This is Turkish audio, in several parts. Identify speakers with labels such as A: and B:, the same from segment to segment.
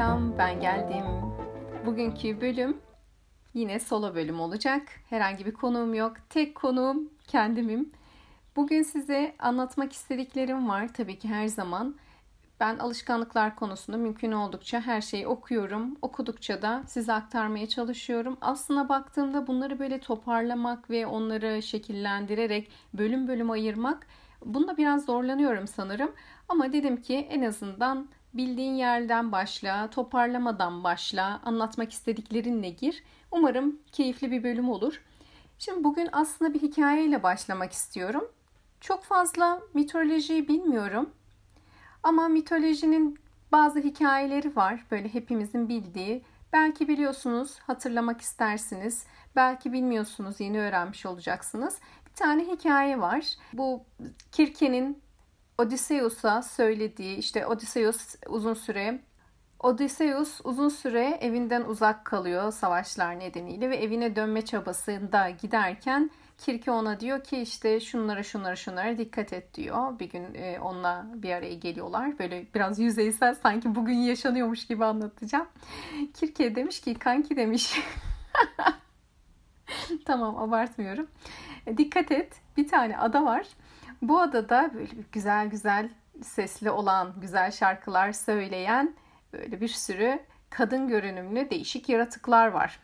A: Selam, ben geldim. Bugünkü bölüm yine solo bölüm olacak. Herhangi bir konuğum yok. Tek konuğum kendimim. Bugün size anlatmak istediklerim var tabii ki her zaman. Ben alışkanlıklar konusunda mümkün oldukça her şeyi okuyorum. Okudukça da size aktarmaya çalışıyorum. Aslına baktığımda bunları böyle toparlamak ve onları şekillendirerek bölüm bölüm ayırmak bunda biraz zorlanıyorum sanırım. Ama dedim ki en azından bildiğin yerden başla, toparlamadan başla, anlatmak istediklerinle gir. Umarım keyifli bir bölüm olur. Şimdi bugün aslında bir hikayeyle başlamak istiyorum. Çok fazla mitolojiyi bilmiyorum. Ama mitolojinin bazı hikayeleri var. Böyle hepimizin bildiği. Belki biliyorsunuz, hatırlamak istersiniz. Belki bilmiyorsunuz, yeni öğrenmiş olacaksınız. Bir tane hikaye var. Bu Kirke'nin Odysseus'a söylediği işte Odysseus uzun süre Odysseus uzun süre evinden uzak kalıyor savaşlar nedeniyle ve evine dönme çabasında giderken Kirke ona diyor ki işte şunlara şunlara şunlara dikkat et diyor. Bir gün e, onunla bir araya geliyorlar. Böyle biraz yüzeysel sanki bugün yaşanıyormuş gibi anlatacağım. Kirke demiş ki kanki demiş. tamam abartmıyorum. Dikkat et bir tane ada var. Bu adada böyle güzel güzel sesli olan, güzel şarkılar söyleyen böyle bir sürü kadın görünümlü değişik yaratıklar var.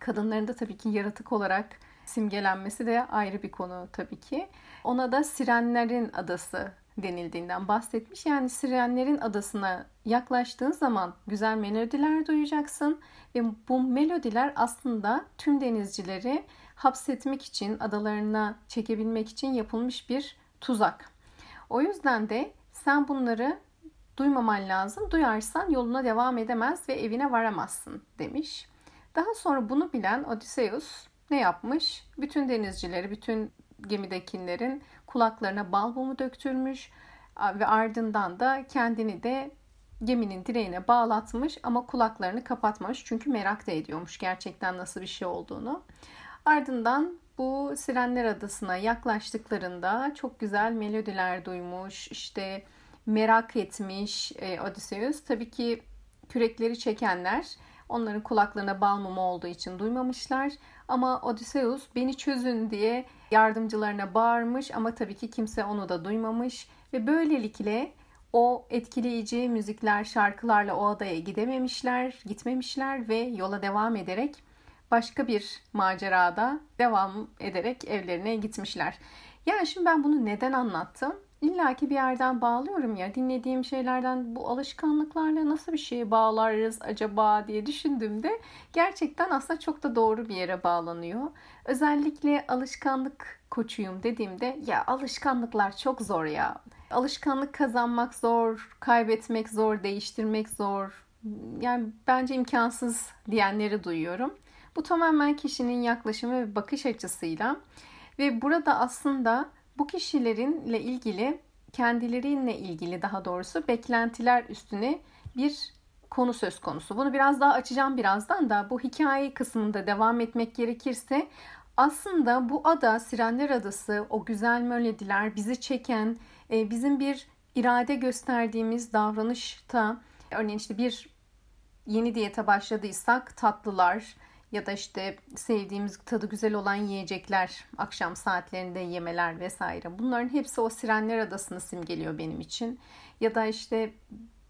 A: Kadınların da tabii ki yaratık olarak simgelenmesi de ayrı bir konu tabii ki. Ona da Sirenlerin Adası denildiğinden bahsetmiş. Yani Sirenlerin Adası'na yaklaştığın zaman güzel melodiler duyacaksın ve bu melodiler aslında tüm denizcileri hapsetmek için, adalarına çekebilmek için yapılmış bir tuzak. O yüzden de sen bunları duymaman lazım. Duyarsan yoluna devam edemez ve evine varamazsın demiş. Daha sonra bunu bilen Odysseus ne yapmış? Bütün denizcileri, bütün gemidekilerin kulaklarına bal mumu döktürmüş ve ardından da kendini de geminin direğine bağlatmış ama kulaklarını kapatmamış çünkü merak da ediyormuş gerçekten nasıl bir şey olduğunu. Ardından bu Sirenler Adası'na yaklaştıklarında çok güzel melodiler duymuş, işte merak etmiş e, Odysseus. Tabii ki kürekleri çekenler onların kulaklarına bal mumu olduğu için duymamışlar. Ama Odysseus beni çözün diye yardımcılarına bağırmış ama tabii ki kimse onu da duymamış. Ve böylelikle o etkileyici müzikler, şarkılarla o adaya gidememişler, gitmemişler ve yola devam ederek başka bir macerada devam ederek evlerine gitmişler. Yani şimdi ben bunu neden anlattım? İlla ki bir yerden bağlıyorum ya. Dinlediğim şeylerden bu alışkanlıklarla nasıl bir şeye bağlarız acaba diye düşündüğümde gerçekten aslında çok da doğru bir yere bağlanıyor. Özellikle alışkanlık koçuyum dediğimde ya alışkanlıklar çok zor ya. Alışkanlık kazanmak zor, kaybetmek zor, değiştirmek zor. Yani bence imkansız diyenleri duyuyorum. Bu tamamen kişinin yaklaşımı ve bakış açısıyla ve burada aslında bu kişilerinle ilgili kendileriyle ilgili daha doğrusu beklentiler üstüne bir konu söz konusu. Bunu biraz daha açacağım birazdan da bu hikaye kısmında devam etmek gerekirse aslında bu ada Sirenler Adası o güzel melodiler bizi çeken e, bizim bir irade gösterdiğimiz davranışta örneğin işte bir yeni diyete başladıysak tatlılar ya da işte sevdiğimiz tadı güzel olan yiyecekler, akşam saatlerinde yemeler vesaire. Bunların hepsi o Sirenler Adası'nı simgeliyor benim için. Ya da işte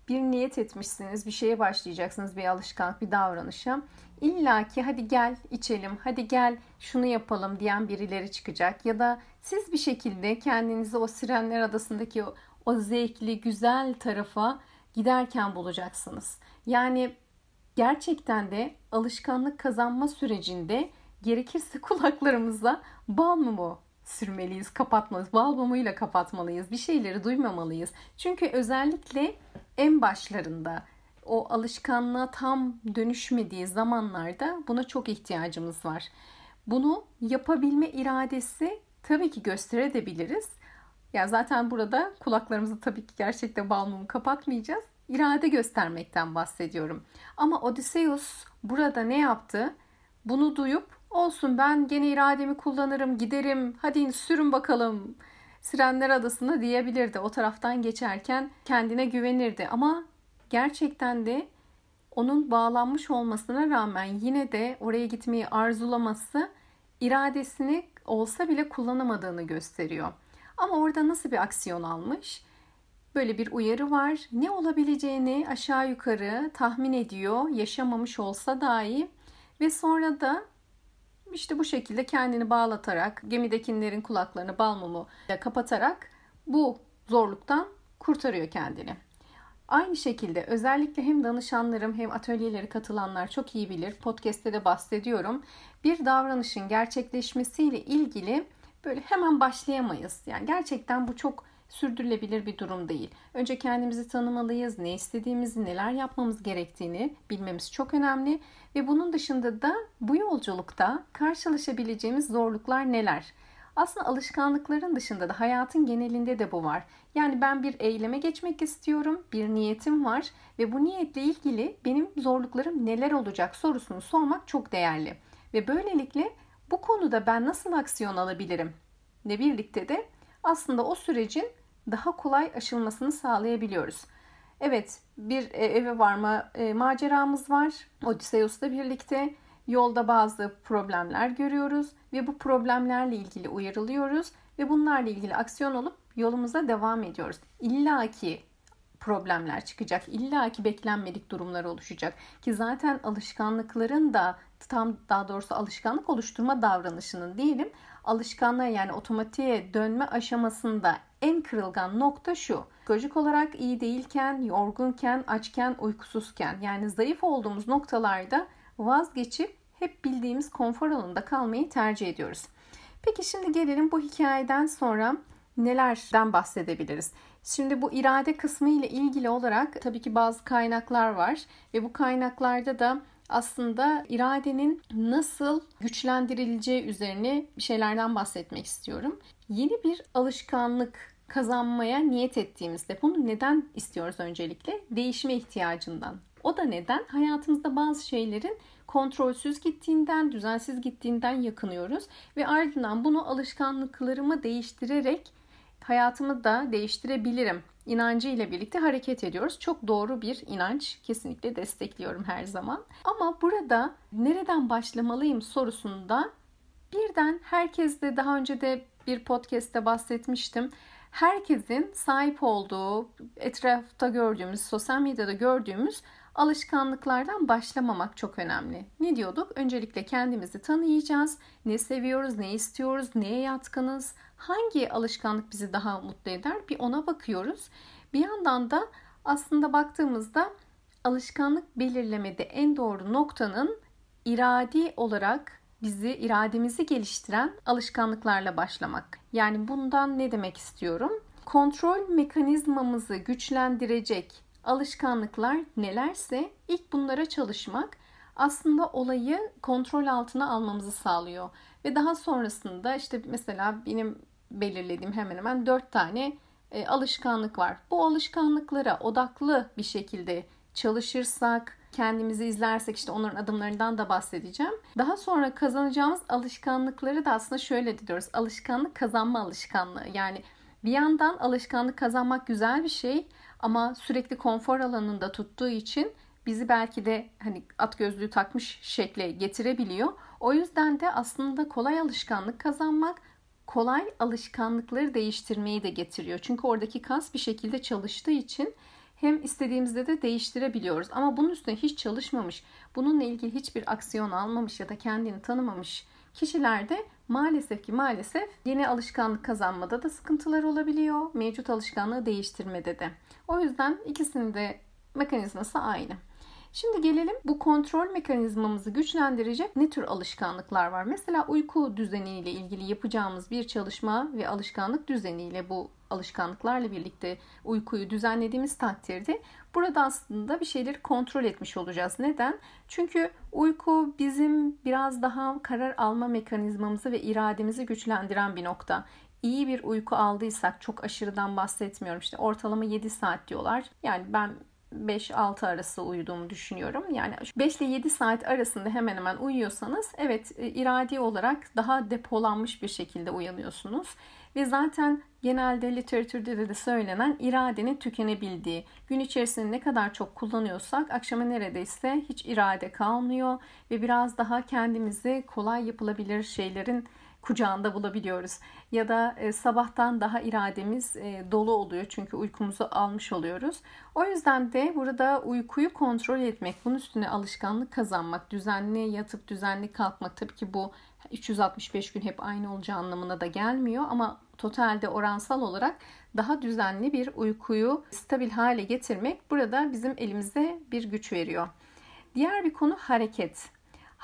A: bir niyet etmişsiniz, bir şeye başlayacaksınız, bir alışkanlık, bir davranışa. İlla ki hadi gel içelim, hadi gel şunu yapalım diyen birileri çıkacak. Ya da siz bir şekilde kendinizi o Sirenler Adası'ndaki o, o zevkli, güzel tarafa giderken bulacaksınız. Yani gerçekten de alışkanlık kazanma sürecinde gerekirse kulaklarımıza bal mumu sürmeliyiz, kapatmalıyız. Bal mumuyla kapatmalıyız. Bir şeyleri duymamalıyız. Çünkü özellikle en başlarında o alışkanlığa tam dönüşmediği zamanlarda buna çok ihtiyacımız var. Bunu yapabilme iradesi tabii ki gösterebiliriz. Ya zaten burada kulaklarımızı tabii ki gerçekten bal mumu kapatmayacağız irade göstermekten bahsediyorum. Ama Odysseus burada ne yaptı? Bunu duyup olsun ben gene irademi kullanırım giderim hadi sürün bakalım Sirenler Adası'na diyebilirdi. O taraftan geçerken kendine güvenirdi ama gerçekten de onun bağlanmış olmasına rağmen yine de oraya gitmeyi arzulaması iradesini olsa bile kullanamadığını gösteriyor. Ama orada nasıl bir aksiyon almış? Böyle bir uyarı var. Ne olabileceğini aşağı yukarı tahmin ediyor. Yaşamamış olsa dahi ve sonra da işte bu şekilde kendini bağlatarak, gemidekilerin kulaklarını bal mumu kapatarak bu zorluktan kurtarıyor kendini. Aynı şekilde özellikle hem danışanlarım hem atölyeleri katılanlar çok iyi bilir. Podcast'te de bahsediyorum. Bir davranışın gerçekleşmesiyle ilgili böyle hemen başlayamayız. Yani gerçekten bu çok sürdürülebilir bir durum değil. Önce kendimizi tanımalıyız, ne istediğimizi, neler yapmamız gerektiğini bilmemiz çok önemli ve bunun dışında da bu yolculukta karşılaşabileceğimiz zorluklar neler? Aslında alışkanlıkların dışında da hayatın genelinde de bu var. Yani ben bir eyleme geçmek istiyorum, bir niyetim var ve bu niyetle ilgili benim zorluklarım neler olacak sorusunu sormak çok değerli. Ve böylelikle bu konuda ben nasıl aksiyon alabilirim? Ne birlikte de aslında o sürecin daha kolay aşılmasını sağlayabiliyoruz. Evet, bir e, eve varma e, maceramız var. Odysseus'la birlikte yolda bazı problemler görüyoruz ve bu problemlerle ilgili uyarılıyoruz ve bunlarla ilgili aksiyon alıp yolumuza devam ediyoruz. İlla ki problemler çıkacak. İlla ki beklenmedik durumlar oluşacak. Ki zaten alışkanlıkların da tam daha doğrusu alışkanlık oluşturma davranışının diyelim alışkanlığa yani otomatiğe dönme aşamasında en kırılgan nokta şu. Psikolojik olarak iyi değilken, yorgunken, açken, uykusuzken yani zayıf olduğumuz noktalarda vazgeçip hep bildiğimiz konfor alanında kalmayı tercih ediyoruz. Peki şimdi gelelim bu hikayeden sonra nelerden bahsedebiliriz? Şimdi bu irade kısmı ile ilgili olarak tabii ki bazı kaynaklar var ve bu kaynaklarda da aslında iradenin nasıl güçlendirileceği üzerine bir şeylerden bahsetmek istiyorum. Yeni bir alışkanlık kazanmaya niyet ettiğimizde bunu neden istiyoruz öncelikle? Değişime ihtiyacından. O da neden? Hayatımızda bazı şeylerin kontrolsüz gittiğinden, düzensiz gittiğinden yakınıyoruz ve ardından bunu alışkanlıklarımı değiştirerek hayatımı da değiştirebilirim inancı ile birlikte hareket ediyoruz. Çok doğru bir inanç. Kesinlikle destekliyorum her zaman. Ama burada nereden başlamalıyım sorusunda birden herkes de daha önce de bir podcast'te bahsetmiştim. Herkesin sahip olduğu, etrafta gördüğümüz, sosyal medyada gördüğümüz alışkanlıklardan başlamamak çok önemli. Ne diyorduk? Öncelikle kendimizi tanıyacağız. Ne seviyoruz, ne istiyoruz, neye yatkınız, hangi alışkanlık bizi daha mutlu eder bir ona bakıyoruz. Bir yandan da aslında baktığımızda alışkanlık belirlemede en doğru noktanın iradi olarak bizi irademizi geliştiren alışkanlıklarla başlamak. Yani bundan ne demek istiyorum? Kontrol mekanizmamızı güçlendirecek alışkanlıklar nelerse ilk bunlara çalışmak aslında olayı kontrol altına almamızı sağlıyor. Ve daha sonrasında işte mesela benim belirlediğim hemen hemen 4 tane e, alışkanlık var. Bu alışkanlıklara odaklı bir şekilde çalışırsak, kendimizi izlersek işte onların adımlarından da bahsedeceğim. Daha sonra kazanacağımız alışkanlıkları da aslında şöyle diyoruz. Alışkanlık kazanma alışkanlığı. Yani bir yandan alışkanlık kazanmak güzel bir şey ama sürekli konfor alanında tuttuğu için bizi belki de hani at gözlüğü takmış şekle getirebiliyor. O yüzden de aslında kolay alışkanlık kazanmak kolay alışkanlıkları değiştirmeyi de getiriyor. Çünkü oradaki kas bir şekilde çalıştığı için hem istediğimizde de değiştirebiliyoruz. Ama bunun üstüne hiç çalışmamış, bununla ilgili hiçbir aksiyon almamış ya da kendini tanımamış kişilerde maalesef ki maalesef yeni alışkanlık kazanmada da sıkıntılar olabiliyor. Mevcut alışkanlığı değiştirmede de. O yüzden ikisinin de mekanizması aynı. Şimdi gelelim bu kontrol mekanizmamızı güçlendirecek ne tür alışkanlıklar var? Mesela uyku düzeniyle ilgili yapacağımız bir çalışma ve alışkanlık düzeniyle bu alışkanlıklarla birlikte uykuyu düzenlediğimiz takdirde burada aslında bir şeyleri kontrol etmiş olacağız. Neden? Çünkü uyku bizim biraz daha karar alma mekanizmamızı ve irademizi güçlendiren bir nokta İyi bir uyku aldıysak çok aşırıdan bahsetmiyorum. İşte ortalama 7 saat diyorlar. Yani ben 5-6 arası uyuduğumu düşünüyorum. Yani 5 ile 7 saat arasında hemen hemen uyuyorsanız evet e, iradi olarak daha depolanmış bir şekilde uyanıyorsunuz. Ve zaten genelde literatürde de söylenen iradenin tükenebildiği. Gün içerisinde ne kadar çok kullanıyorsak akşama neredeyse hiç irade kalmıyor ve biraz daha kendimizi kolay yapılabilir şeylerin kucağında bulabiliyoruz. Ya da e, sabahtan daha irademiz e, dolu oluyor çünkü uykumuzu almış oluyoruz. O yüzden de burada uykuyu kontrol etmek, bunun üstüne alışkanlık kazanmak, düzenli yatıp düzenli kalkmak tabii ki bu 365 gün hep aynı olacağı anlamına da gelmiyor ama totalde oransal olarak daha düzenli bir uykuyu stabil hale getirmek burada bizim elimize bir güç veriyor. Diğer bir konu hareket.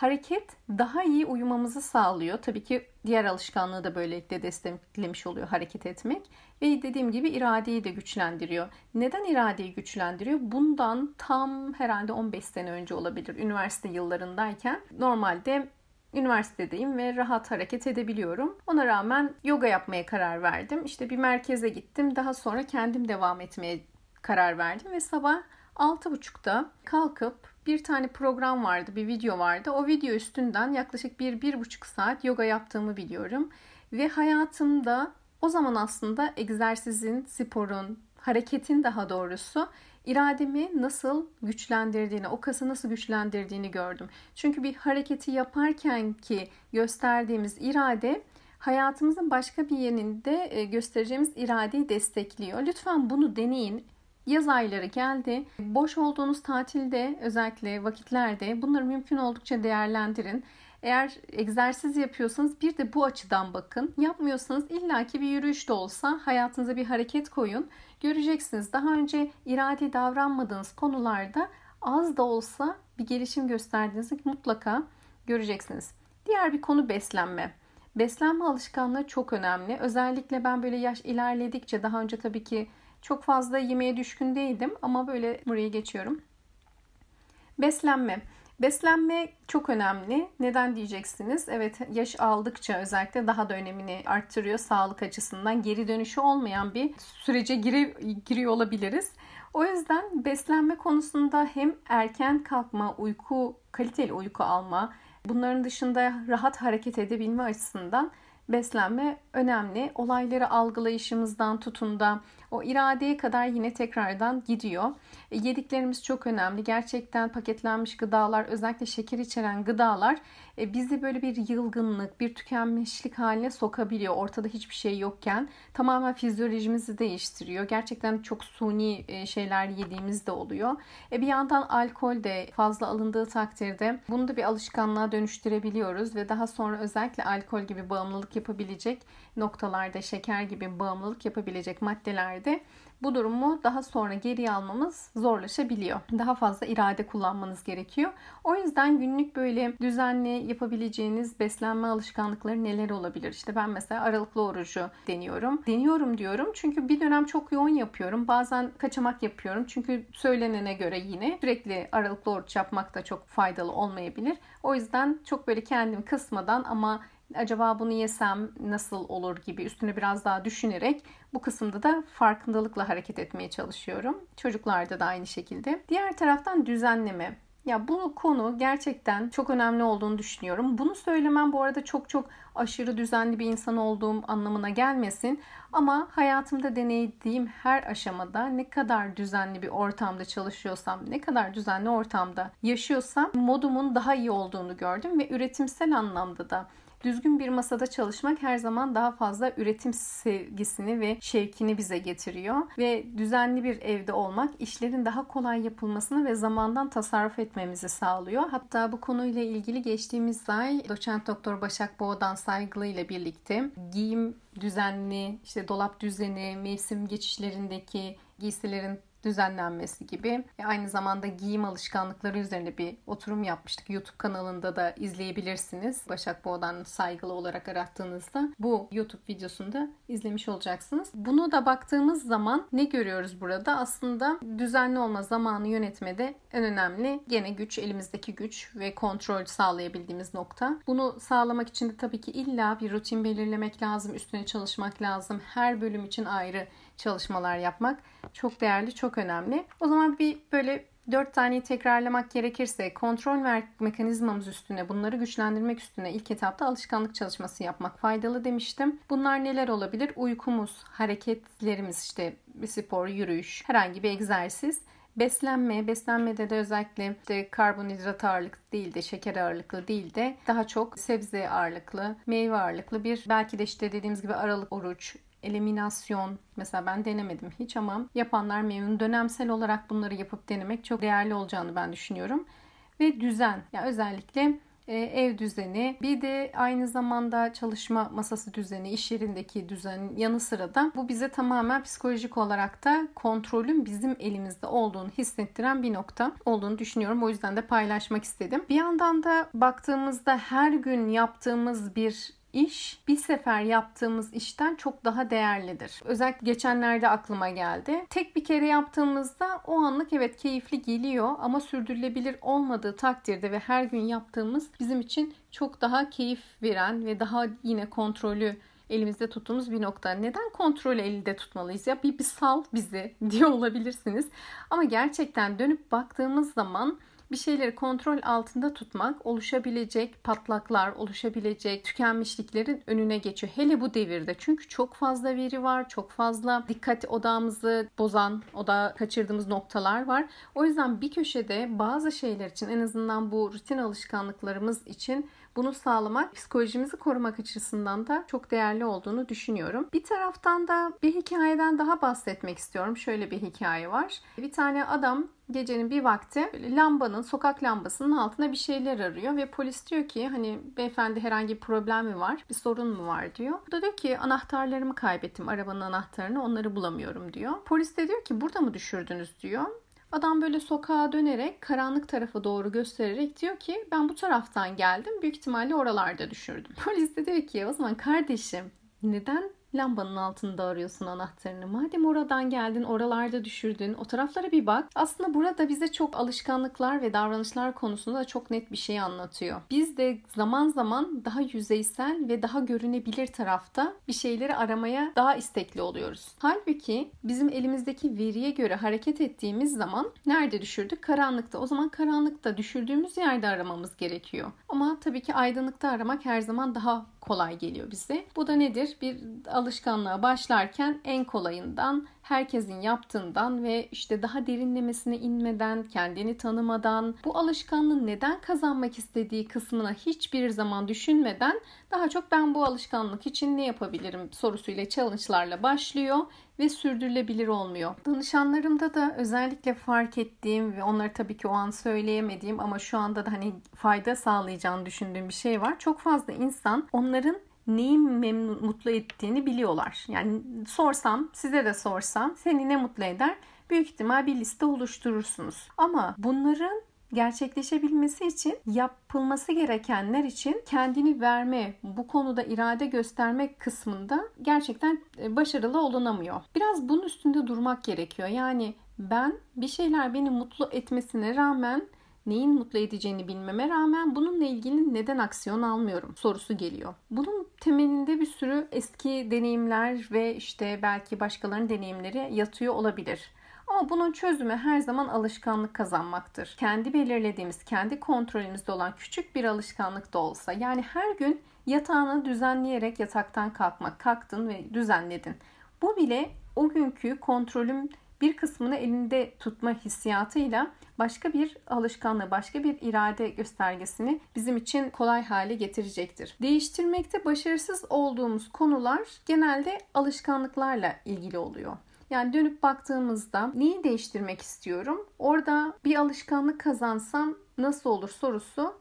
A: Hareket daha iyi uyumamızı sağlıyor. Tabii ki diğer alışkanlığı da böylelikle desteklemiş oluyor hareket etmek. Ve dediğim gibi iradeyi de güçlendiriyor. Neden iradeyi güçlendiriyor? Bundan tam herhalde 15 sene önce olabilir. Üniversite yıllarındayken normalde üniversitedeyim ve rahat hareket edebiliyorum. Ona rağmen yoga yapmaya karar verdim. İşte bir merkeze gittim. Daha sonra kendim devam etmeye karar verdim ve sabah 6.30'da kalkıp bir tane program vardı, bir video vardı. O video üstünden yaklaşık bir, bir buçuk saat yoga yaptığımı biliyorum. Ve hayatımda o zaman aslında egzersizin, sporun, hareketin daha doğrusu irademi nasıl güçlendirdiğini, o kası nasıl güçlendirdiğini gördüm. Çünkü bir hareketi yaparken ki gösterdiğimiz irade hayatımızın başka bir yerinde e, göstereceğimiz iradeyi destekliyor. Lütfen bunu deneyin. Yaz ayları geldi. Boş olduğunuz tatilde özellikle vakitlerde bunları mümkün oldukça değerlendirin. Eğer egzersiz yapıyorsanız bir de bu açıdan bakın. Yapmıyorsanız illaki bir yürüyüş de olsa hayatınıza bir hareket koyun. Göreceksiniz daha önce iradi davranmadığınız konularda az da olsa bir gelişim gösterdiğinizi mutlaka göreceksiniz. Diğer bir konu beslenme. Beslenme alışkanlığı çok önemli. Özellikle ben böyle yaş ilerledikçe daha önce tabii ki çok fazla yemeğe düşkün değildim ama böyle buraya geçiyorum. Beslenme. Beslenme çok önemli. Neden diyeceksiniz? Evet yaş aldıkça özellikle daha da önemini arttırıyor sağlık açısından. Geri dönüşü olmayan bir sürece giri, giriyor olabiliriz. O yüzden beslenme konusunda hem erken kalkma, uyku, kaliteli uyku alma, bunların dışında rahat hareket edebilme açısından beslenme önemli. Olayları algılayışımızdan tutun da o iradeye kadar yine tekrardan gidiyor. E, yediklerimiz çok önemli. Gerçekten paketlenmiş gıdalar, özellikle şeker içeren gıdalar e, bizi böyle bir yılgınlık, bir tükenmişlik haline sokabiliyor. Ortada hiçbir şey yokken tamamen fizyolojimizi değiştiriyor. Gerçekten çok suni e, şeyler yediğimiz de oluyor. E, bir yandan alkol de fazla alındığı takdirde bunu da bir alışkanlığa dönüştürebiliyoruz ve daha sonra özellikle alkol gibi bağımlılık yapabilecek noktalarda şeker gibi bağımlılık yapabilecek maddelerde bu durumu daha sonra geriye almamız zorlaşabiliyor. Daha fazla irade kullanmanız gerekiyor. O yüzden günlük böyle düzenli yapabileceğiniz beslenme alışkanlıkları neler olabilir? İşte ben mesela aralıklı orucu deniyorum. Deniyorum diyorum çünkü bir dönem çok yoğun yapıyorum. Bazen kaçamak yapıyorum. Çünkü söylenene göre yine sürekli aralıklı oruç yapmak da çok faydalı olmayabilir. O yüzden çok böyle kendimi kısmadan ama acaba bunu yesem nasıl olur gibi üstüne biraz daha düşünerek bu kısımda da farkındalıkla hareket etmeye çalışıyorum. Çocuklarda da aynı şekilde. Diğer taraftan düzenleme. Ya bu konu gerçekten çok önemli olduğunu düşünüyorum. Bunu söylemem bu arada çok çok aşırı düzenli bir insan olduğum anlamına gelmesin. Ama hayatımda deneydiğim her aşamada ne kadar düzenli bir ortamda çalışıyorsam, ne kadar düzenli ortamda yaşıyorsam modumun daha iyi olduğunu gördüm ve üretimsel anlamda da Düzgün bir masada çalışmak her zaman daha fazla üretim sevgisini ve şevkini bize getiriyor ve düzenli bir evde olmak işlerin daha kolay yapılmasını ve zamandan tasarruf etmemizi sağlıyor. Hatta bu konuyla ilgili geçtiğimiz ay doçent doktor Başak Boğdan Saygılı ile birlikte giyim düzenli, işte dolap düzeni, mevsim geçişlerindeki giysilerin düzenlenmesi gibi. Aynı zamanda giyim alışkanlıkları üzerine bir oturum yapmıştık. YouTube kanalında da izleyebilirsiniz. Başak Boğdan saygılı olarak arattığınızda bu YouTube videosunda izlemiş olacaksınız. Bunu da baktığımız zaman ne görüyoruz burada? Aslında düzenli olma zamanı yönetmede en önemli gene güç, elimizdeki güç ve kontrol sağlayabildiğimiz nokta. Bunu sağlamak için de tabii ki illa bir rutin belirlemek lazım, üstüne çalışmak lazım. Her bölüm için ayrı çalışmalar yapmak çok değerli, çok önemli. O zaman bir böyle Dört taneyi tekrarlamak gerekirse kontrol mekanizmamız üstüne bunları güçlendirmek üstüne ilk etapta alışkanlık çalışması yapmak faydalı demiştim. Bunlar neler olabilir? Uykumuz, hareketlerimiz işte spor, yürüyüş, herhangi bir egzersiz Beslenme, beslenmede de özellikle de karbonhidrat ağırlıklı değil de şeker ağırlıklı değil de daha çok sebze ağırlıklı, meyve ağırlıklı bir belki de işte dediğimiz gibi aralık oruç, eliminasyon mesela ben denemedim hiç ama yapanlar memnun. Dönemsel olarak bunları yapıp denemek çok değerli olacağını ben düşünüyorum. Ve düzen. Ya yani özellikle e, ev düzeni, bir de aynı zamanda çalışma masası düzeni, iş yerindeki düzen yanı sıra da bu bize tamamen psikolojik olarak da kontrolün bizim elimizde olduğunu hissettiren bir nokta olduğunu düşünüyorum. O yüzden de paylaşmak istedim. Bir yandan da baktığımızda her gün yaptığımız bir iş bir sefer yaptığımız işten çok daha değerlidir. Özellikle geçenlerde aklıma geldi. Tek bir kere yaptığımızda o anlık evet keyifli geliyor ama sürdürülebilir olmadığı takdirde ve her gün yaptığımız bizim için çok daha keyif veren ve daha yine kontrolü elimizde tuttuğumuz bir nokta. Neden kontrolü elde tutmalıyız ya? Bir, bir sal bizi diye olabilirsiniz. Ama gerçekten dönüp baktığımız zaman bir şeyleri kontrol altında tutmak oluşabilecek patlaklar, oluşabilecek tükenmişliklerin önüne geçiyor. Hele bu devirde. Çünkü çok fazla veri var, çok fazla dikkat odağımızı bozan, oda kaçırdığımız noktalar var. O yüzden bir köşede bazı şeyler için en azından bu rutin alışkanlıklarımız için bunu sağlamak psikolojimizi korumak açısından da çok değerli olduğunu düşünüyorum. Bir taraftan da bir hikayeden daha bahsetmek istiyorum. Şöyle bir hikaye var. Bir tane adam gecenin bir vakti lambanın, sokak lambasının altına bir şeyler arıyor ve polis diyor ki hani beyefendi herhangi bir problem mi var, bir sorun mu var diyor. O da diyor ki anahtarlarımı kaybettim, arabanın anahtarını onları bulamıyorum diyor. Polis de diyor ki burada mı düşürdünüz diyor. Adam böyle sokağa dönerek karanlık tarafa doğru göstererek diyor ki ben bu taraftan geldim. Büyük ihtimalle oralarda düşürdüm. Polis de diyor ki o zaman kardeşim neden lambanın altında arıyorsun anahtarını. Madem oradan geldin, oralarda düşürdün, o taraflara bir bak. Aslında burada bize çok alışkanlıklar ve davranışlar konusunda çok net bir şey anlatıyor. Biz de zaman zaman daha yüzeysel ve daha görünebilir tarafta bir şeyleri aramaya daha istekli oluyoruz. Halbuki bizim elimizdeki veriye göre hareket ettiğimiz zaman nerede düşürdük? Karanlıkta. O zaman karanlıkta düşürdüğümüz yerde aramamız gerekiyor. Ama tabii ki aydınlıkta aramak her zaman daha kolay geliyor bize. Bu da nedir? Bir alışkanlığa başlarken en kolayından, herkesin yaptığından ve işte daha derinlemesine inmeden, kendini tanımadan, bu alışkanlığı neden kazanmak istediği kısmına hiçbir zaman düşünmeden daha çok ben bu alışkanlık için ne yapabilirim sorusuyla challenge'larla başlıyor ve sürdürülebilir olmuyor. Danışanlarımda da özellikle fark ettiğim ve onları tabii ki o an söyleyemediğim ama şu anda da hani fayda sağlayacağını düşündüğüm bir şey var. Çok fazla insan onların neyi memnun, mutlu ettiğini biliyorlar. Yani sorsam, size de sorsam seni ne mutlu eder? Büyük ihtimal bir liste oluşturursunuz. Ama bunların gerçekleşebilmesi için yapılması gerekenler için kendini verme, bu konuda irade göstermek kısmında gerçekten e, başarılı olunamıyor. Biraz bunun üstünde durmak gerekiyor. Yani ben bir şeyler beni mutlu etmesine rağmen neyin mutlu edeceğini bilmeme rağmen bununla ilgili neden aksiyon almıyorum sorusu geliyor. Bunun temelinde bir sürü eski deneyimler ve işte belki başkalarının deneyimleri yatıyor olabilir. Ama bunun çözümü her zaman alışkanlık kazanmaktır. Kendi belirlediğimiz, kendi kontrolümüzde olan küçük bir alışkanlık da olsa yani her gün yatağını düzenleyerek yataktan kalkmak, kalktın ve düzenledin. Bu bile o günkü kontrolün bir kısmını elinde tutma hissiyatıyla başka bir alışkanlığı, başka bir irade göstergesini bizim için kolay hale getirecektir. Değiştirmekte başarısız olduğumuz konular genelde alışkanlıklarla ilgili oluyor. Yani dönüp baktığımızda neyi değiştirmek istiyorum? Orada bir alışkanlık kazansam nasıl olur sorusu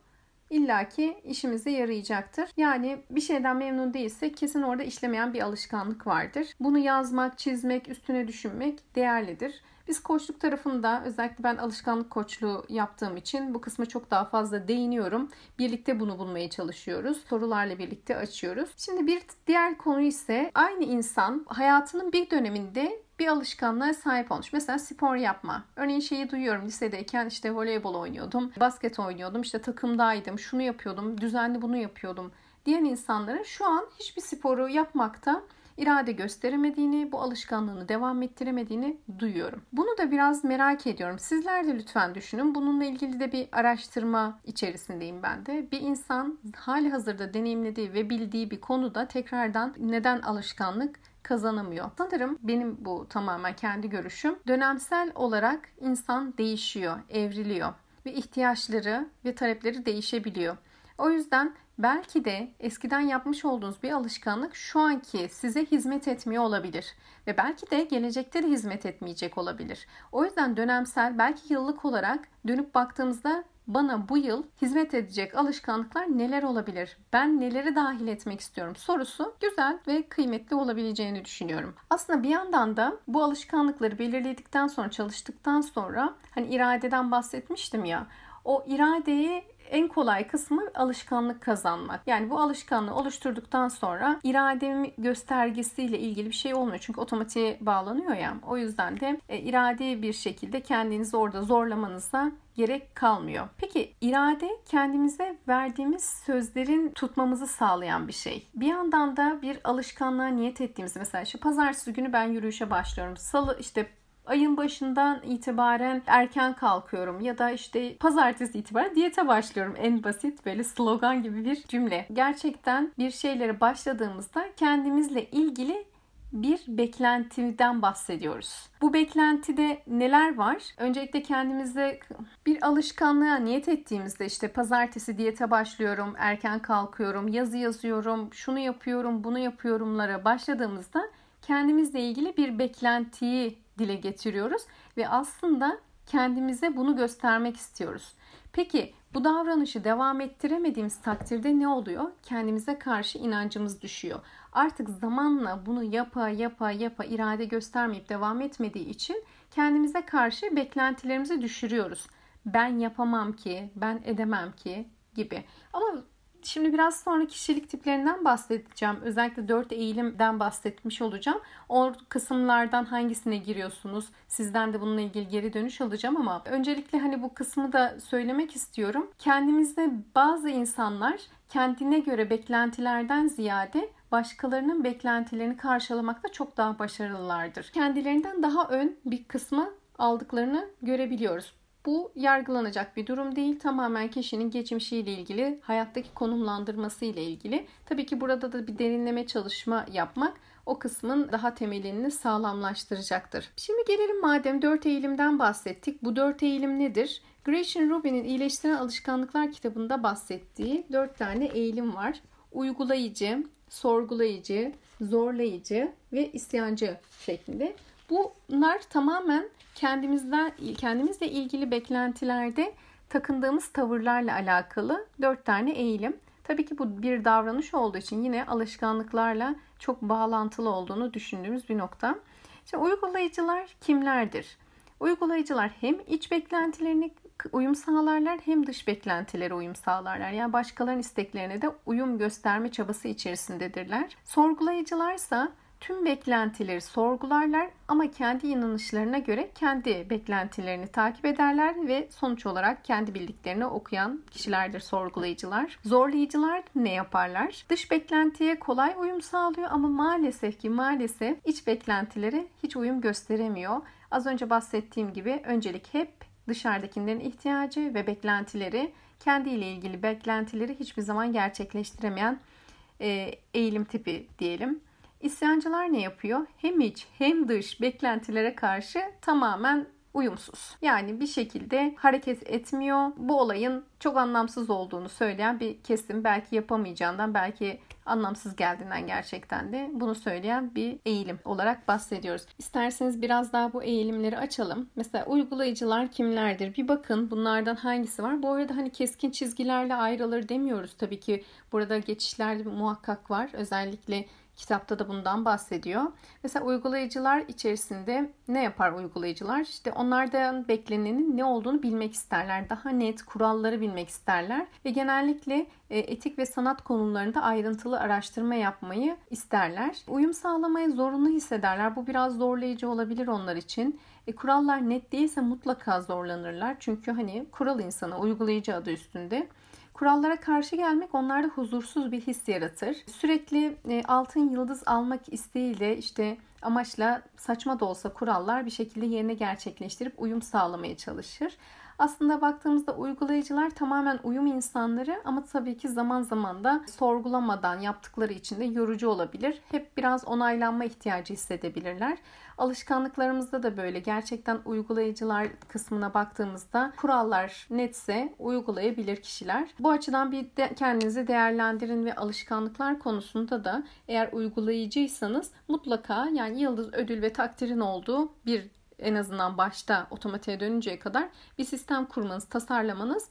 A: illaki işimize yarayacaktır. Yani bir şeyden memnun değilsek kesin orada işlemeyen bir alışkanlık vardır. Bunu yazmak, çizmek, üstüne düşünmek değerlidir. Biz koçluk tarafında özellikle ben alışkanlık koçluğu yaptığım için bu kısma çok daha fazla değiniyorum. Birlikte bunu bulmaya çalışıyoruz. Sorularla birlikte açıyoruz. Şimdi bir diğer konu ise aynı insan hayatının bir döneminde bir alışkanlığa sahip olmuş. Mesela spor yapma. Örneğin şeyi duyuyorum lisedeyken işte voleybol oynuyordum, basket oynuyordum, işte takımdaydım, şunu yapıyordum, düzenli bunu yapıyordum diyen insanların şu an hiçbir sporu yapmakta irade gösteremediğini, bu alışkanlığını devam ettiremediğini duyuyorum. Bunu da biraz merak ediyorum. Sizler de lütfen düşünün. Bununla ilgili de bir araştırma içerisindeyim ben de. Bir insan hali hazırda deneyimlediği ve bildiği bir konuda tekrardan neden alışkanlık kazanamıyor. Sanırım benim bu tamamen kendi görüşüm. Dönemsel olarak insan değişiyor, evriliyor ve ihtiyaçları ve talepleri değişebiliyor. O yüzden belki de eskiden yapmış olduğunuz bir alışkanlık şu anki size hizmet etmiyor olabilir ve belki de gelecekte de hizmet etmeyecek olabilir. O yüzden dönemsel belki yıllık olarak dönüp baktığımızda bana bu yıl hizmet edecek alışkanlıklar neler olabilir? Ben neleri dahil etmek istiyorum? Sorusu güzel ve kıymetli olabileceğini düşünüyorum. Aslında bir yandan da bu alışkanlıkları belirledikten sonra çalıştıktan sonra hani iradeden bahsetmiştim ya o iradeyi en kolay kısmı alışkanlık kazanmak. Yani bu alışkanlığı oluşturduktan sonra irademi göstergesiyle ilgili bir şey olmuyor. Çünkü otomatiğe bağlanıyor ya. O yüzden de e, irade bir şekilde kendinizi orada zorlamanıza gerek kalmıyor. Peki irade kendimize verdiğimiz sözlerin tutmamızı sağlayan bir şey. Bir yandan da bir alışkanlığa niyet ettiğimiz mesela şu pazartesi günü ben yürüyüşe başlıyorum. Salı işte ayın başından itibaren erken kalkıyorum ya da işte pazartesi itibaren diyete başlıyorum. En basit böyle slogan gibi bir cümle. Gerçekten bir şeylere başladığımızda kendimizle ilgili bir beklentiden bahsediyoruz. Bu beklentide neler var? Öncelikle kendimize bir alışkanlığa niyet ettiğimizde işte pazartesi diyete başlıyorum, erken kalkıyorum, yazı yazıyorum, şunu yapıyorum, bunu yapıyorumlara başladığımızda kendimizle ilgili bir beklentiyi dile getiriyoruz ve aslında kendimize bunu göstermek istiyoruz. Peki bu davranışı devam ettiremediğimiz takdirde ne oluyor? Kendimize karşı inancımız düşüyor. Artık zamanla bunu yapa yapa yapa irade göstermeyip devam etmediği için kendimize karşı beklentilerimizi düşürüyoruz. Ben yapamam ki, ben edemem ki gibi. Ama Şimdi biraz sonra kişilik tiplerinden bahsedeceğim. Özellikle dört eğilimden bahsetmiş olacağım. O kısımlardan hangisine giriyorsunuz? Sizden de bununla ilgili geri dönüş alacağım ama öncelikle hani bu kısmı da söylemek istiyorum. Kendimizde bazı insanlar kendine göre beklentilerden ziyade başkalarının beklentilerini karşılamakta çok daha başarılılardır. Kendilerinden daha ön bir kısmı aldıklarını görebiliyoruz. Bu yargılanacak bir durum değil. Tamamen kişinin geçmişiyle ilgili, hayattaki konumlandırması ile ilgili. Tabii ki burada da bir derinleme çalışma yapmak o kısmın daha temelini sağlamlaştıracaktır. Şimdi gelelim madem dört eğilimden bahsettik. Bu dört eğilim nedir? Gretchen Rubin'in İyileştiren Alışkanlıklar kitabında bahsettiği dört tane eğilim var. Uygulayıcı, sorgulayıcı, zorlayıcı ve isyancı şeklinde. Bunlar tamamen kendimizden kendimizle ilgili beklentilerde takındığımız tavırlarla alakalı dört tane eğilim. Tabii ki bu bir davranış olduğu için yine alışkanlıklarla çok bağlantılı olduğunu düşündüğümüz bir nokta. Şimdi uygulayıcılar kimlerdir? Uygulayıcılar hem iç beklentilerini uyum sağlarlar hem dış beklentilere uyum sağlarlar. Yani başkalarının isteklerine de uyum gösterme çabası içerisindedirler. Sorgulayıcılarsa tüm beklentileri sorgularlar ama kendi inanışlarına göre kendi beklentilerini takip ederler ve sonuç olarak kendi bildiklerini okuyan kişilerdir sorgulayıcılar. Zorlayıcılar ne yaparlar? Dış beklentiye kolay uyum sağlıyor ama maalesef ki maalesef iç beklentilere hiç uyum gösteremiyor. Az önce bahsettiğim gibi öncelik hep dışarıdakilerin ihtiyacı ve beklentileri kendiyle ilgili beklentileri hiçbir zaman gerçekleştiremeyen eğilim tipi diyelim. İsyancılar ne yapıyor? Hem iç hem dış beklentilere karşı tamamen uyumsuz. Yani bir şekilde hareket etmiyor. Bu olayın çok anlamsız olduğunu söyleyen bir kesim belki yapamayacağından belki anlamsız geldiğinden gerçekten de bunu söyleyen bir eğilim olarak bahsediyoruz. İsterseniz biraz daha bu eğilimleri açalım. Mesela uygulayıcılar kimlerdir? Bir bakın bunlardan hangisi var? Bu arada hani keskin çizgilerle ayrılır demiyoruz. Tabii ki burada geçişler muhakkak var. Özellikle Kitapta da bundan bahsediyor. Mesela uygulayıcılar içerisinde ne yapar uygulayıcılar? İşte onlardan beklenenin ne olduğunu bilmek isterler. Daha net kuralları bilmek isterler ve genellikle e, etik ve sanat konularında ayrıntılı araştırma yapmayı isterler. Uyum sağlamaya zorunlu hissederler. Bu biraz zorlayıcı olabilir onlar için. E, kurallar net değilse mutlaka zorlanırlar. Çünkü hani kural insanı uygulayıcı adı üstünde. Kurallara karşı gelmek onlarda huzursuz bir his yaratır. Sürekli e, altın yıldız almak isteğiyle işte amaçla saçma da olsa kurallar bir şekilde yerine gerçekleştirip uyum sağlamaya çalışır. Aslında baktığımızda uygulayıcılar tamamen uyum insanları ama tabii ki zaman zaman da sorgulamadan yaptıkları için de yorucu olabilir. Hep biraz onaylanma ihtiyacı hissedebilirler. Alışkanlıklarımızda da böyle gerçekten uygulayıcılar kısmına baktığımızda kurallar netse uygulayabilir kişiler. Bu açıdan bir de kendinizi değerlendirin ve alışkanlıklar konusunda da eğer uygulayıcıysanız mutlaka yani yıldız ödül ve takdirin olduğu bir en azından başta otomatiğe dönünceye kadar bir sistem kurmanız, tasarlamanız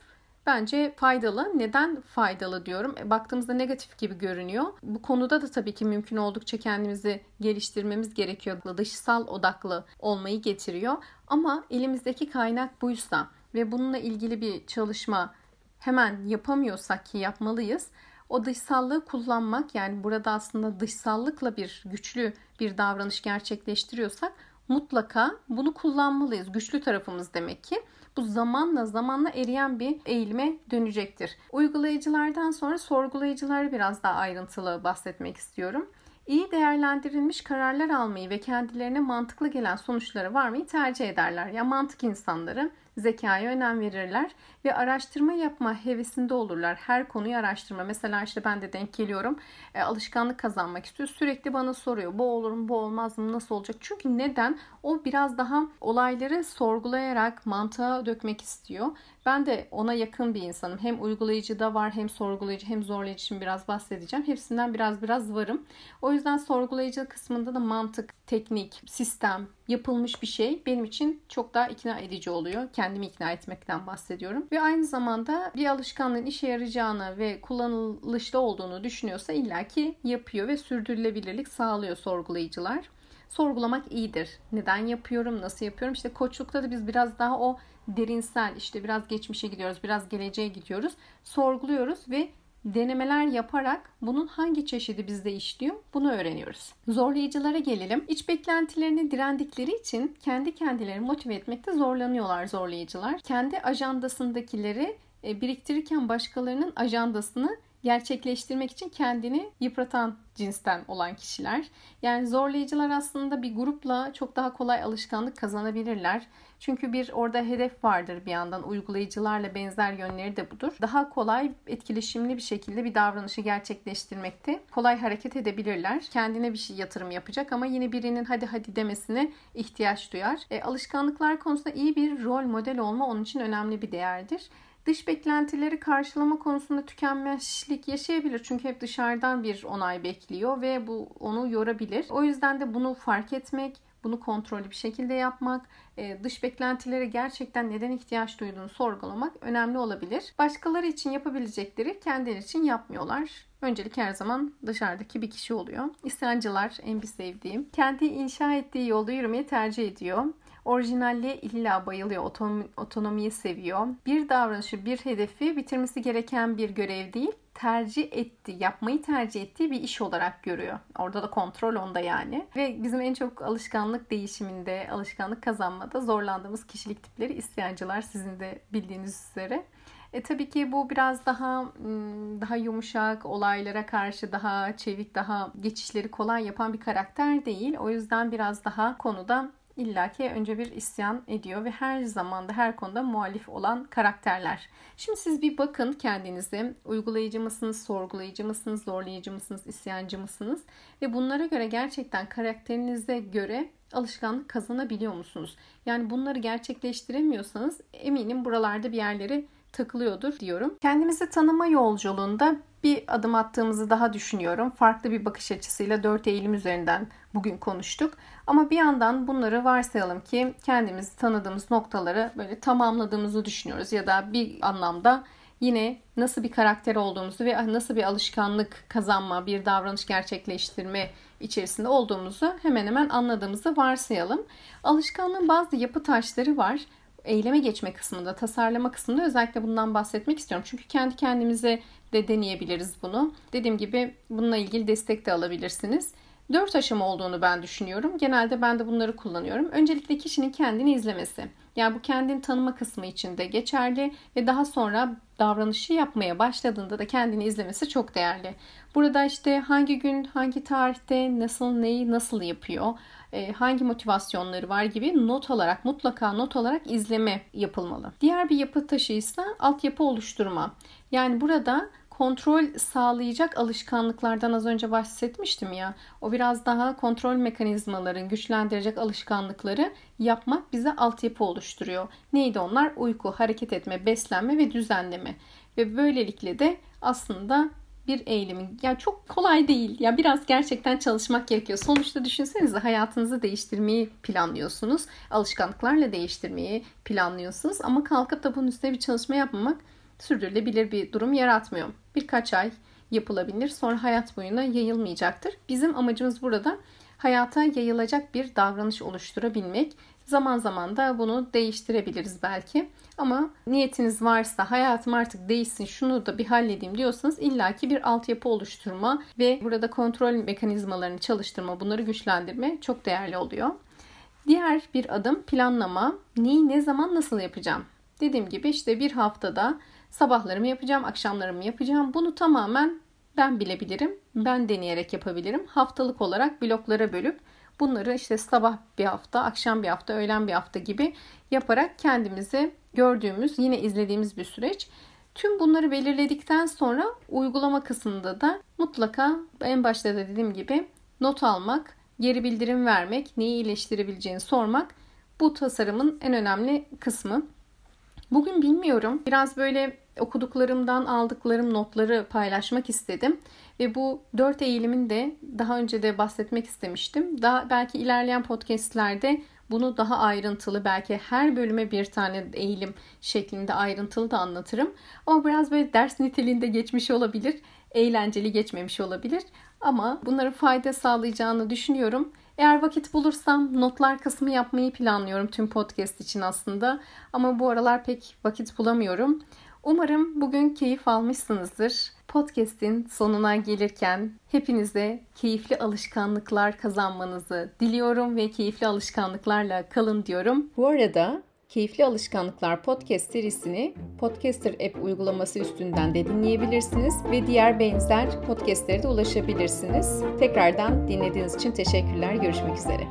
A: bence faydalı. Neden faydalı diyorum? E, baktığımızda negatif gibi görünüyor. Bu konuda da tabii ki mümkün oldukça kendimizi geliştirmemiz gerekiyor. Dışsal odaklı olmayı getiriyor. Ama elimizdeki kaynak buysa ve bununla ilgili bir çalışma hemen yapamıyorsak ki yapmalıyız. O dışsallığı kullanmak yani burada aslında dışsallıkla bir güçlü bir davranış gerçekleştiriyorsak mutlaka bunu kullanmalıyız. Güçlü tarafımız demek ki. Bu zamanla zamanla eriyen bir eğilime dönecektir. Uygulayıcılardan sonra sorgulayıcıları biraz daha ayrıntılı bahsetmek istiyorum. İyi değerlendirilmiş kararlar almayı ve kendilerine mantıklı gelen sonuçlara varmayı tercih ederler. Ya mantık insanları zekaya önem verirler ve araştırma yapma hevesinde olurlar. Her konuyu araştırma. Mesela işte ben de denk geliyorum. E, alışkanlık kazanmak istiyor. Sürekli bana soruyor. Bu olur mu, bu olmaz mı, nasıl olacak? Çünkü neden? O biraz daha olayları sorgulayarak mantığa dökmek istiyor. Ben de ona yakın bir insanım. Hem uygulayıcı da var, hem sorgulayıcı, hem zorlayıcı için biraz bahsedeceğim. Hepsinden biraz biraz varım. O yüzden sorgulayıcı kısmında da mantık, teknik, sistem, yapılmış bir şey benim için çok daha ikna edici oluyor. Kendimi ikna etmekten bahsediyorum. Ve aynı zamanda bir alışkanlığın işe yarayacağını ve kullanılışlı olduğunu düşünüyorsa illaki yapıyor ve sürdürülebilirlik sağlıyor sorgulayıcılar. Sorgulamak iyidir. Neden yapıyorum, nasıl yapıyorum? İşte koçlukta da biz biraz daha o derinsel işte biraz geçmişe gidiyoruz, biraz geleceğe gidiyoruz. Sorguluyoruz ve denemeler yaparak bunun hangi çeşidi bizde işliyor bunu öğreniyoruz. Zorlayıcılara gelelim. İç beklentilerini direndikleri için kendi kendilerini motive etmekte zorlanıyorlar zorlayıcılar. Kendi ajandasındakileri e, biriktirirken başkalarının ajandasını gerçekleştirmek için kendini yıpratan cinsten olan kişiler. Yani zorlayıcılar aslında bir grupla çok daha kolay alışkanlık kazanabilirler. Çünkü bir orada hedef vardır bir yandan uygulayıcılarla benzer yönleri de budur. Daha kolay etkileşimli bir şekilde bir davranışı gerçekleştirmekte kolay hareket edebilirler. Kendine bir şey yatırım yapacak ama yine birinin hadi hadi demesine ihtiyaç duyar. E, alışkanlıklar konusunda iyi bir rol model olma onun için önemli bir değerdir. Dış beklentileri karşılama konusunda tükenmişlik yaşayabilir. Çünkü hep dışarıdan bir onay bekliyor ve bu onu yorabilir. O yüzden de bunu fark etmek, bunu kontrollü bir şekilde yapmak, e, dış beklentilere gerçekten neden ihtiyaç duyduğunu sorgulamak önemli olabilir. Başkaları için yapabilecekleri kendileri için yapmıyorlar. Öncelik her zaman dışarıdaki bir kişi oluyor. İsyancılar en bir sevdiğim. Kendi inşa ettiği yolda yürümeyi tercih ediyor. Orijinalliğe illa bayılıyor, otonomi, otonomiyi seviyor. Bir davranışı, bir hedefi bitirmesi gereken bir görev değil, tercih etti, yapmayı tercih ettiği bir iş olarak görüyor. Orada da kontrol onda yani. Ve bizim en çok alışkanlık değişiminde, alışkanlık kazanmada zorlandığımız kişilik tipleri isyancılar sizin de bildiğiniz üzere. E tabii ki bu biraz daha daha yumuşak, olaylara karşı daha çevik, daha geçişleri kolay yapan bir karakter değil. O yüzden biraz daha konuda illaki önce bir isyan ediyor ve her zaman da her konuda muhalif olan karakterler. Şimdi siz bir bakın kendinize. Uygulayıcı mısınız, sorgulayıcı mısınız, zorlayıcı mısınız, isyancı mısınız? Ve bunlara göre gerçekten karakterinize göre alışkanlık kazanabiliyor musunuz? Yani bunları gerçekleştiremiyorsanız eminim buralarda bir yerleri takılıyordur diyorum. Kendimizi tanıma yolculuğunda bir adım attığımızı daha düşünüyorum. Farklı bir bakış açısıyla dört eğilim üzerinden bugün konuştuk. Ama bir yandan bunları varsayalım ki kendimizi tanıdığımız noktaları böyle tamamladığımızı düşünüyoruz ya da bir anlamda yine nasıl bir karakter olduğumuzu ve nasıl bir alışkanlık kazanma, bir davranış gerçekleştirme içerisinde olduğumuzu hemen hemen anladığımızı varsayalım. Alışkanlığın bazı yapı taşları var eyleme geçme kısmında, tasarlama kısmında özellikle bundan bahsetmek istiyorum. Çünkü kendi kendimize de deneyebiliriz bunu. Dediğim gibi bununla ilgili destek de alabilirsiniz. Dört aşama olduğunu ben düşünüyorum. Genelde ben de bunları kullanıyorum. Öncelikle kişinin kendini izlemesi. Yani bu kendini tanıma kısmı için de geçerli ve daha sonra davranışı yapmaya başladığında da kendini izlemesi çok değerli. Burada işte hangi gün, hangi tarihte, nasıl neyi nasıl yapıyor, e, hangi motivasyonları var gibi not alarak mutlaka not alarak izleme yapılmalı. Diğer bir yapı taşı ise altyapı oluşturma. Yani burada kontrol sağlayacak alışkanlıklardan az önce bahsetmiştim ya. O biraz daha kontrol mekanizmaların güçlendirecek alışkanlıkları yapmak bize altyapı oluşturuyor. Neydi onlar? Uyku, hareket etme, beslenme ve düzenleme. Ve böylelikle de aslında bir eğilimin ya çok kolay değil. Ya biraz gerçekten çalışmak gerekiyor. Sonuçta düşünsenize hayatınızı değiştirmeyi planlıyorsunuz. Alışkanlıklarla değiştirmeyi planlıyorsunuz ama kalkıp da bunun üstüne bir çalışma yapmamak sürdürülebilir bir durum yaratmıyor. Birkaç ay yapılabilir sonra hayat boyuna yayılmayacaktır. Bizim amacımız burada hayata yayılacak bir davranış oluşturabilmek. Zaman zaman da bunu değiştirebiliriz belki. Ama niyetiniz varsa hayatım artık değişsin şunu da bir halledeyim diyorsanız illaki bir altyapı oluşturma ve burada kontrol mekanizmalarını çalıştırma, bunları güçlendirme çok değerli oluyor. Diğer bir adım planlama. Neyi ne zaman nasıl yapacağım? Dediğim gibi işte bir haftada sabahlarımı yapacağım, akşamlarımı yapacağım. Bunu tamamen ben bilebilirim. Ben deneyerek yapabilirim. Haftalık olarak bloklara bölüp bunları işte sabah bir hafta, akşam bir hafta, öğlen bir hafta gibi yaparak kendimizi gördüğümüz, yine izlediğimiz bir süreç. Tüm bunları belirledikten sonra uygulama kısmında da mutlaka en başta da dediğim gibi not almak, geri bildirim vermek, neyi iyileştirebileceğini sormak bu tasarımın en önemli kısmı. Bugün bilmiyorum. Biraz böyle okuduklarımdan aldıklarım notları paylaşmak istedim. Ve bu dört eğilimin de daha önce de bahsetmek istemiştim. Daha belki ilerleyen podcastlerde bunu daha ayrıntılı belki her bölüme bir tane eğilim şeklinde ayrıntılı da anlatırım. Ama biraz böyle ders niteliğinde geçmiş olabilir. Eğlenceli geçmemiş olabilir. Ama bunların fayda sağlayacağını düşünüyorum. Eğer vakit bulursam notlar kısmı yapmayı planlıyorum tüm podcast için aslında. Ama bu aralar pek vakit bulamıyorum. Umarım bugün keyif almışsınızdır. Podcast'in sonuna gelirken hepinize keyifli alışkanlıklar kazanmanızı diliyorum ve keyifli alışkanlıklarla kalın diyorum. Bu arada Keyifli Alışkanlıklar podcast serisini Podcaster app uygulaması üstünden de dinleyebilirsiniz ve diğer benzer podcastlere de ulaşabilirsiniz. Tekrardan dinlediğiniz için teşekkürler. Görüşmek üzere.